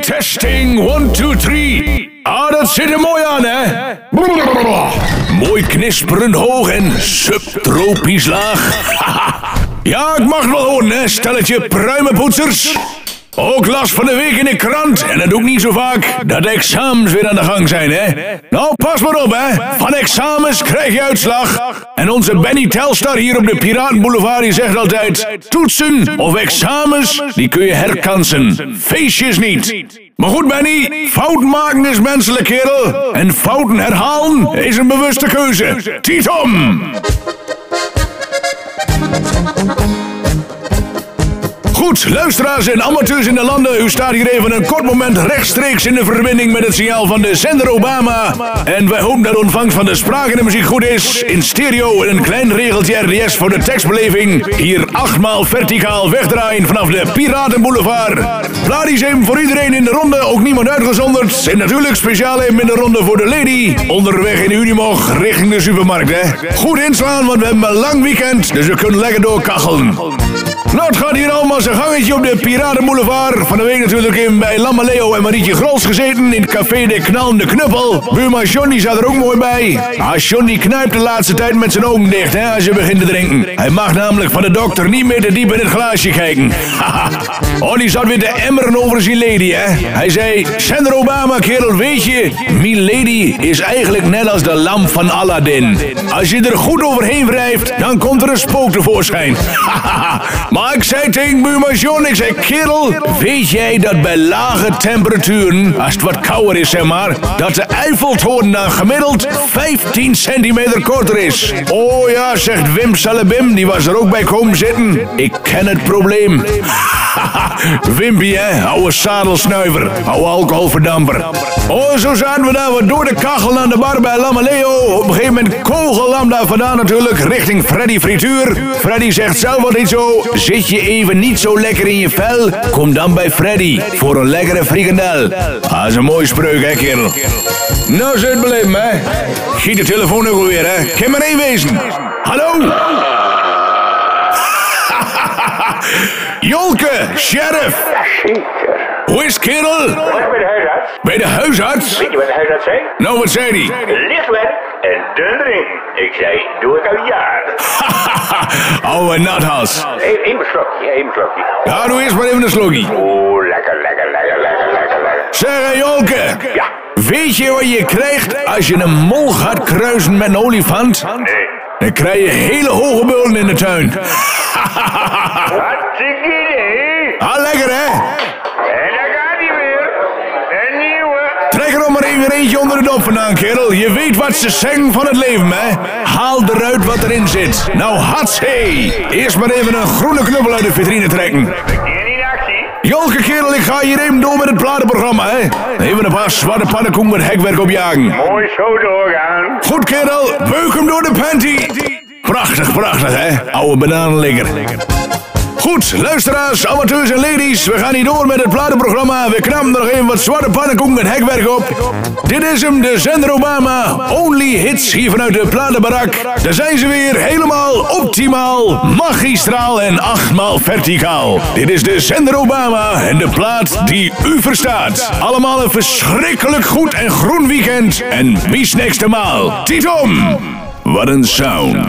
Testing, one, two, three. Ah, dat zit er mooi aan, hè? Mooi knisperend hoog en subtropisch laag. ja, ik mag het wel horen, hè, stelletje pruimenpoetsers. Ook last van de week in de krant. En dat ik niet zo vaak. Dat examens weer aan de gang zijn, hè? Nou, pas maar op, hè. Van examens krijg je uitslag. En onze Benny Telstar hier op de Piratenboulevard die zegt altijd... Toetsen of examens, die kun je herkansen. Feestjes niet. Maar goed, Benny, fout maken is menselijk, kerel. En fouten herhalen is een bewuste keuze. Tietom! Luisteraars en amateurs in de landen, u staat hier even een kort moment rechtstreeks in de verbinding met het signaal van de zender Obama. En wij hopen dat de ontvangst van de spraak en de muziek goed is. In stereo en een klein regeltje RDS voor de tekstbeleving. Hier achtmaal verticaal wegdraaien vanaf de Piratenboulevard. Vladisim voor iedereen in de ronde, ook niemand uitgezonderd. En natuurlijk speciaal in de ronde voor de lady. Onderweg in Unimog richting de supermarkt, hè. Goed inslaan, want we hebben een lang weekend, dus we kunnen lekker doorkachelen. Nou, het gaat hier allemaal zijn gangetje op de Piratenboulevard. Van de week natuurlijk in bij Lamaleo en Marietje Grols gezeten in het café De Knalende Knuppel. Buurman Johnny zat er ook mooi bij. Ah, Johnny knijpt de laatste tijd met zijn ogen dicht hè, als je begint te drinken. Hij mag namelijk van de dokter niet meer te diep in het glaasje kijken. oh, die zat weer de emmeren over zijn lady, hè. Hij zei, Senator Obama, kerel, weet je, mijn lady is eigenlijk net als de lamp van Aladdin. Als je er goed overheen wrijft, dan komt er een spook tevoorschijn. maar ik zei tegen buurman John, ik zei, kerel, weet jij dat bij lage temperaturen, als het wat kouder is, zeg maar, dat de Eiffeltoren dan gemiddeld 15 centimeter korter is? Oh ja, zegt Wim Salabim, die was er ook bij komen zitten. Ik ken het probleem. Wimpy, hè, oude zadelsnuiver, oude alcoholverdamper. Oh, zo zaten we daar wat door de kachel aan de bar bij Lamaleo. Op een gegeven moment kogellam daar vandaan natuurlijk, richting Freddy Frituur. Freddy zegt zelf wat niet zo. Zit je even niet zo lekker in je vel? Kom dan bij Freddy voor een lekkere frikandel. Ah, dat is een mooie spreuk, hè, kerel. Nou, het beleven, hè. Giet de telefoon ook alweer, hè. Kan maar één wezen. Hallo? Jolke, sheriff. Zeker. Hoe is het, kerel? Ik bij de huisarts? Bij de huisarts? Weet je wat de huisarts zei? Nou, wat zei hij? Lichtwerk en dun drinken. Ik zei, doe ik al jaren. Oude nathals. Even één slokje, één slokje. Ja, doe eerst maar even een slokkie. Oeh, lekker, lekker, lekker, lekker, lekker, lekker. Zeg, hé, Jolke. Ja. Weet je wat je krijgt als je een mol gaat kruisen met een olifant? Nee. Dan krijg je hele hoge bulten in de tuin. Hartstikke idee. Ah, lekker hè? En daar gaat hij weer. Een nieuwe. Trek er nog maar even eentje onder de dop vandaan, kerel. Je weet wat ze zeggen van het leven, hè? Haal eruit wat erin zit. Nou, hatsé. Eerst maar even een groene knuppel uit de vitrine trekken. Jolke, kerel, ik ga hier even door met het platenprogramma, hè? Even een paar zwarte pannenkoek met hekwerk opjagen. Mooi zo doorgaan. Goed, kerel. Beuk hem door de panty. Prachtig, prachtig, hè? Oude bananenlikker. Goed, luisteraars, amateurs en ladies, we gaan hier door met het platenprogramma. We knappen er nog even wat zwarte pannenkoek met hekwerk op. Dit is hem, de zender Obama. Only hits hier vanuit de platenbarak. Daar zijn ze weer, helemaal optimaal, magistraal en achtmaal verticaal. Dit is de zender Obama en de plaat die u verstaat. Allemaal een verschrikkelijk goed en groen weekend. En bis next maal. Tietom! Wat een sound.